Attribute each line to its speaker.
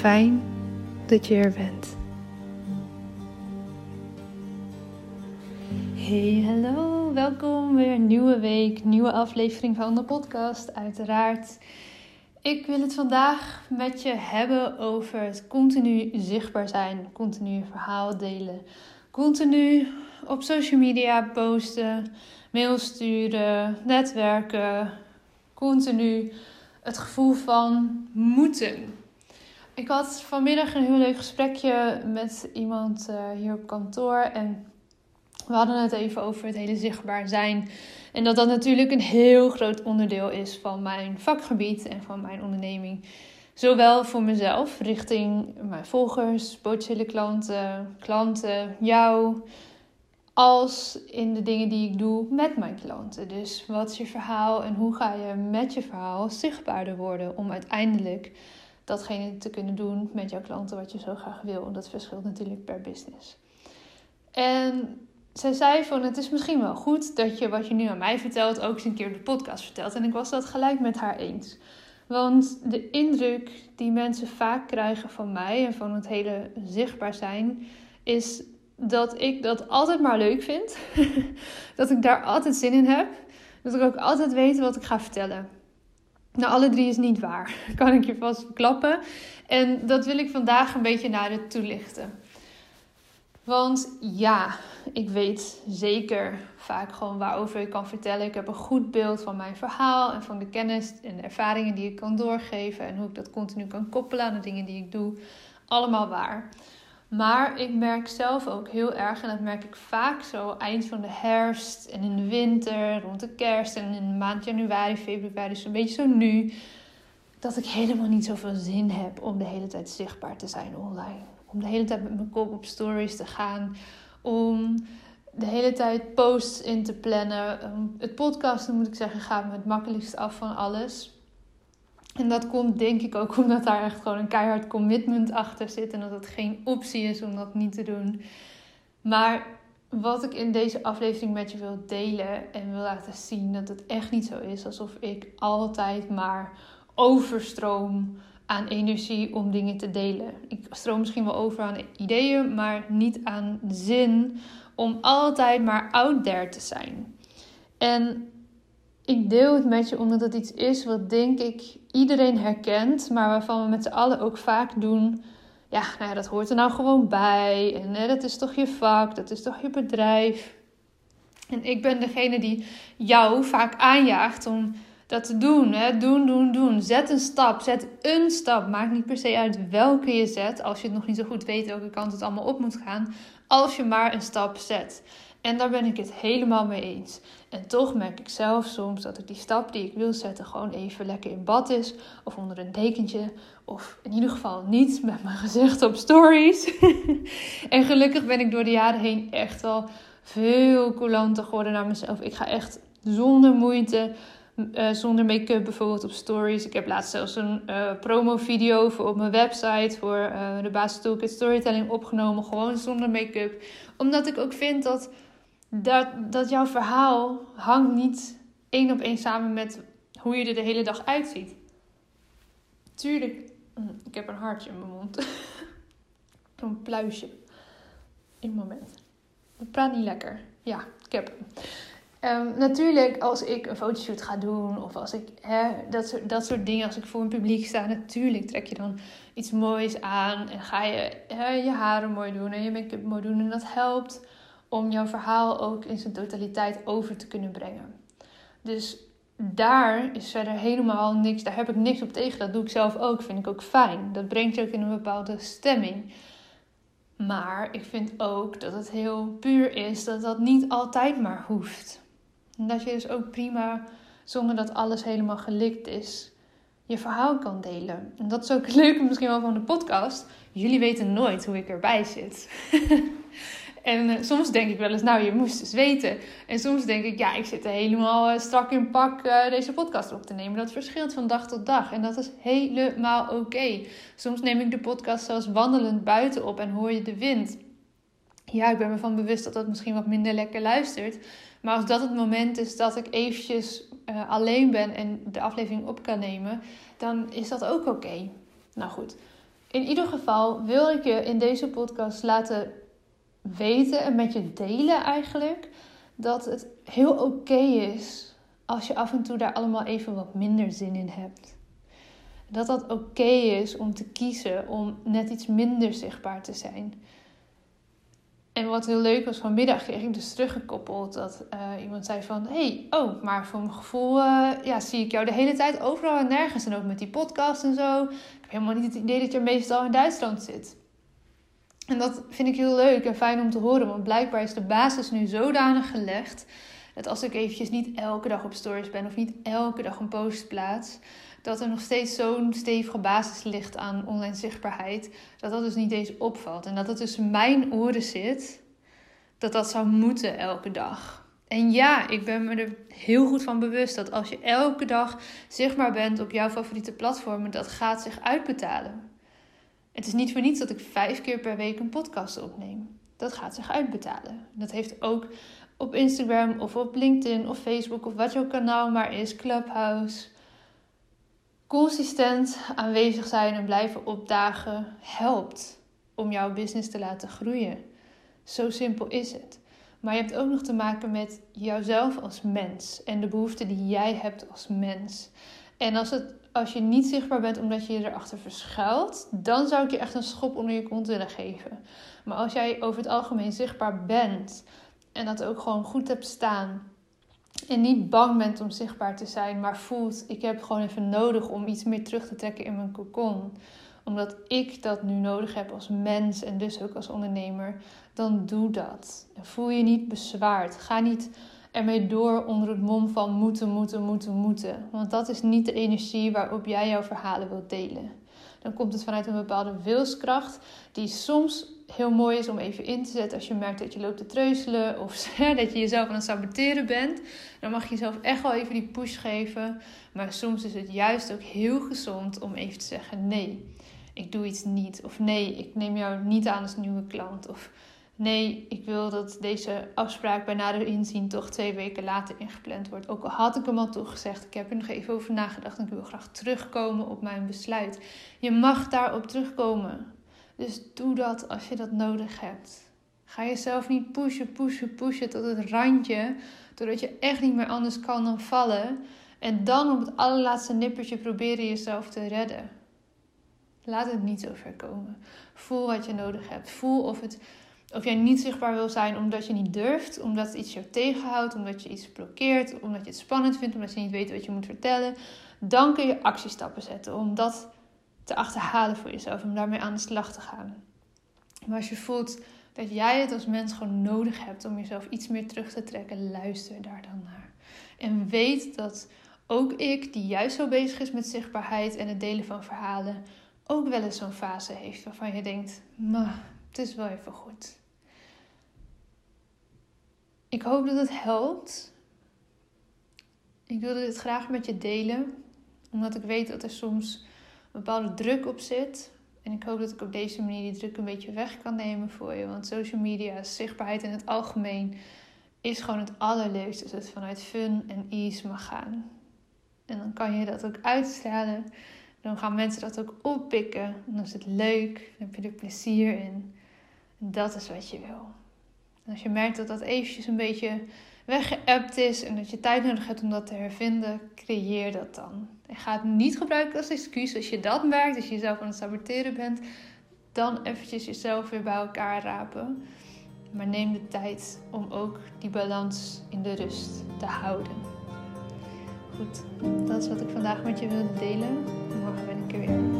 Speaker 1: Fijn dat je er bent. Hey, hallo, welkom weer nieuwe week, nieuwe aflevering van de podcast, uiteraard. Ik wil het vandaag met je hebben over het continu zichtbaar zijn, continu verhaal delen, continu op social media posten, mail sturen, netwerken, continu het gevoel van moeten. Ik had vanmiddag een heel leuk gesprekje met iemand uh, hier op kantoor en we hadden het even over het hele zichtbaar zijn. En dat dat natuurlijk een heel groot onderdeel is van mijn vakgebied en van mijn onderneming. Zowel voor mezelf, richting mijn volgers, potentiële klanten, klanten, jou, als in de dingen die ik doe met mijn klanten. Dus wat is je verhaal en hoe ga je met je verhaal zichtbaarder worden om uiteindelijk datgene te kunnen doen met jouw klanten wat je zo graag wil. En dat verschilt natuurlijk per business. En zij zei van het is misschien wel goed dat je wat je nu aan mij vertelt ook eens een keer op de podcast vertelt. En ik was dat gelijk met haar eens. Want de indruk die mensen vaak krijgen van mij en van het hele zichtbaar zijn, is dat ik dat altijd maar leuk vind. dat ik daar altijd zin in heb. Dat ik ook altijd weet wat ik ga vertellen. Nou, alle drie is niet waar. Kan ik je vast verklappen. En dat wil ik vandaag een beetje naar het toelichten. Want ja, ik weet zeker vaak gewoon waarover ik kan vertellen. Ik heb een goed beeld van mijn verhaal en van de kennis en ervaringen die ik kan doorgeven. En hoe ik dat continu kan koppelen aan de dingen die ik doe. Allemaal waar. Maar ik merk zelf ook heel erg, en dat merk ik vaak zo eind van de herfst en in de winter, rond de kerst en in de maand januari, februari, dus een beetje zo nu, dat ik helemaal niet zoveel zin heb om de hele tijd zichtbaar te zijn online. Om de hele tijd met mijn kop op stories te gaan, om de hele tijd posts in te plannen. Het podcasten, moet ik zeggen, gaat me het makkelijkst af van alles. En dat komt denk ik ook omdat daar echt gewoon een keihard commitment achter zit en dat het geen optie is om dat niet te doen. Maar wat ik in deze aflevering met je wil delen en wil laten zien dat het echt niet zo is alsof ik altijd maar overstroom aan energie om dingen te delen. Ik stroom misschien wel over aan ideeën, maar niet aan zin om altijd maar out there te zijn. En ik deel het met je omdat het iets is wat denk ik iedereen herkent, maar waarvan we met z'n allen ook vaak doen. Ja, nou ja, dat hoort er nou gewoon bij. En hè, dat is toch je vak, dat is toch je bedrijf. En ik ben degene die jou vaak aanjaagt om dat te doen. Hè? Doen, doen, doen. Zet een stap. Zet een stap. Maakt niet per se uit welke je zet. Als je het nog niet zo goed weet welke kant het allemaal op moet gaan. Als je maar een stap zet. En daar ben ik het helemaal mee eens. En toch merk ik zelf soms dat ik die stap die ik wil zetten gewoon even lekker in bad is. Of onder een dekentje. Of in ieder geval niet met mijn gezicht op stories. en gelukkig ben ik door de jaren heen echt wel veel coulanter geworden naar mezelf. Ik ga echt zonder moeite uh, zonder make-up bijvoorbeeld op stories. Ik heb laatst zelfs een uh, promo-video voor op mijn website voor uh, de Basis Storytelling opgenomen. Gewoon zonder make-up. Omdat ik ook vind dat, dat, dat jouw verhaal hangt niet één op één samen met hoe je er de hele dag uitziet. Tuurlijk, mm, ik heb een hartje in mijn mond. een pluisje. In moment. Ik praat niet lekker. Ja, ik heb hem. Um, natuurlijk, als ik een fotoshoot ga doen of als ik hè, dat, soort, dat soort dingen, als ik voor een publiek sta, natuurlijk trek je dan iets moois aan en ga je hè, je haren mooi doen en je make-up mooi doen. En dat helpt om jouw verhaal ook in zijn totaliteit over te kunnen brengen. Dus daar is verder helemaal niks, daar heb ik niks op tegen. Dat doe ik zelf ook, vind ik ook fijn. Dat brengt je ook in een bepaalde stemming. Maar ik vind ook dat het heel puur is dat dat niet altijd maar hoeft. Dat je dus ook prima, zonder dat alles helemaal gelikt is, je verhaal kan delen. En dat is ook het leuke misschien wel van de podcast. Jullie weten nooit hoe ik erbij zit. en eh, soms denk ik wel eens, nou, je moest eens weten. En soms denk ik, ja, ik zit er helemaal uh, strak in pak uh, deze podcast op te nemen. Dat verschilt van dag tot dag. En dat is helemaal oké. Soms neem ik de podcast zelfs wandelend buiten op en hoor je de wind. Ja, ik ben me van bewust dat dat misschien wat minder lekker luistert. Maar als dat het moment is dat ik eventjes alleen ben en de aflevering op kan nemen, dan is dat ook oké. Nou goed, in ieder geval wil ik je in deze podcast laten weten en met je delen eigenlijk dat het heel oké is als je af en toe daar allemaal even wat minder zin in hebt. Dat dat oké is om te kiezen om net iets minder zichtbaar te zijn. En wat heel leuk was vanmiddag, kreeg ik dus teruggekoppeld dat uh, iemand zei van... hey, oh, maar voor mijn gevoel uh, ja, zie ik jou de hele tijd overal en nergens. En ook met die podcast en zo. Ik heb helemaal niet het idee dat je meestal in Duitsland zit. En dat vind ik heel leuk en fijn om te horen. Want blijkbaar is de basis nu zodanig gelegd... dat als ik eventjes niet elke dag op stories ben... of niet elke dag een post plaats dat er nog steeds zo'n stevige basis ligt aan online zichtbaarheid, dat dat dus niet eens opvalt. En dat het tussen mijn oren zit, dat dat zou moeten elke dag. En ja, ik ben me er heel goed van bewust dat als je elke dag zichtbaar bent op jouw favoriete platformen, dat gaat zich uitbetalen. Het is niet voor niets dat ik vijf keer per week een podcast opneem. Dat gaat zich uitbetalen. Dat heeft ook op Instagram of op LinkedIn of Facebook of wat jouw kanaal maar is, Clubhouse consistent aanwezig zijn en blijven opdagen helpt om jouw business te laten groeien. Zo simpel is het. Maar je hebt ook nog te maken met jouzelf als mens en de behoeften die jij hebt als mens. En als, het, als je niet zichtbaar bent omdat je je erachter verschuilt, dan zou ik je echt een schop onder je kont willen geven. Maar als jij over het algemeen zichtbaar bent en dat ook gewoon goed hebt staan en niet bang bent om zichtbaar te zijn, maar voelt: ik heb gewoon even nodig om iets meer terug te trekken in mijn cocon. Omdat ik dat nu nodig heb als mens en dus ook als ondernemer, dan doe dat. Voel je niet bezwaard. Ga niet ermee door onder het mom van moeten, moeten, moeten, moeten. Want dat is niet de energie waarop jij jouw verhalen wilt delen. Dan komt het vanuit een bepaalde wilskracht die soms heel mooi is om even in te zetten als je merkt dat je loopt te treuzelen of dat je jezelf aan het saboteren bent. Dan mag je jezelf echt wel even die push geven. Maar soms is het juist ook heel gezond om even te zeggen: nee, ik doe iets niet. Of nee, ik neem jou niet aan als nieuwe klant. Of Nee, ik wil dat deze afspraak bij nader inzien toch twee weken later ingepland wordt. Ook al had ik hem al toegezegd, ik heb er nog even over nagedacht en ik wil graag terugkomen op mijn besluit. Je mag daarop terugkomen. Dus doe dat als je dat nodig hebt. Ga jezelf niet pushen, pushen, pushen tot het randje, doordat je echt niet meer anders kan dan vallen. En dan op het allerlaatste nippertje proberen jezelf te redden. Laat het niet zo ver komen. Voel wat je nodig hebt. Voel of, het, of jij niet zichtbaar wil zijn omdat je niet durft, omdat iets jou tegenhoudt, omdat je iets blokkeert, omdat je het spannend vindt, omdat je niet weet wat je moet vertellen. Dan kun je actiestappen zetten om dat te achterhalen voor jezelf, om daarmee aan de slag te gaan. Maar als je voelt dat jij het als mens gewoon nodig hebt om jezelf iets meer terug te trekken, luister daar dan naar. En weet dat ook ik, die juist zo bezig is met zichtbaarheid en het delen van verhalen, ook wel eens zo'n fase heeft waarvan je denkt: maar het is wel even goed. Ik hoop dat het helpt. Ik wilde dit graag met je delen, omdat ik weet dat er soms een bepaalde druk op zit. En ik hoop dat ik op deze manier die druk een beetje weg kan nemen voor je. Want social media, zichtbaarheid in het algemeen, is gewoon het allerleukste als het vanuit fun en ease mag gaan. En dan kan je dat ook uitstralen. Dan gaan mensen dat ook oppikken. Dan is het leuk. Dan heb je er plezier in. En dat is wat je wil. Als je merkt dat dat eventjes een beetje weggeappt is en dat je tijd nodig hebt om dat te hervinden, creëer dat dan. En ga het niet gebruiken als excuus. Als je dat merkt, als je jezelf aan het saboteren bent, dan eventjes jezelf weer bij elkaar rapen. Maar neem de tijd om ook die balans in de rust te houden. Goed, dat is wat ik vandaag met je wilde delen. Morgen ben ik er weer.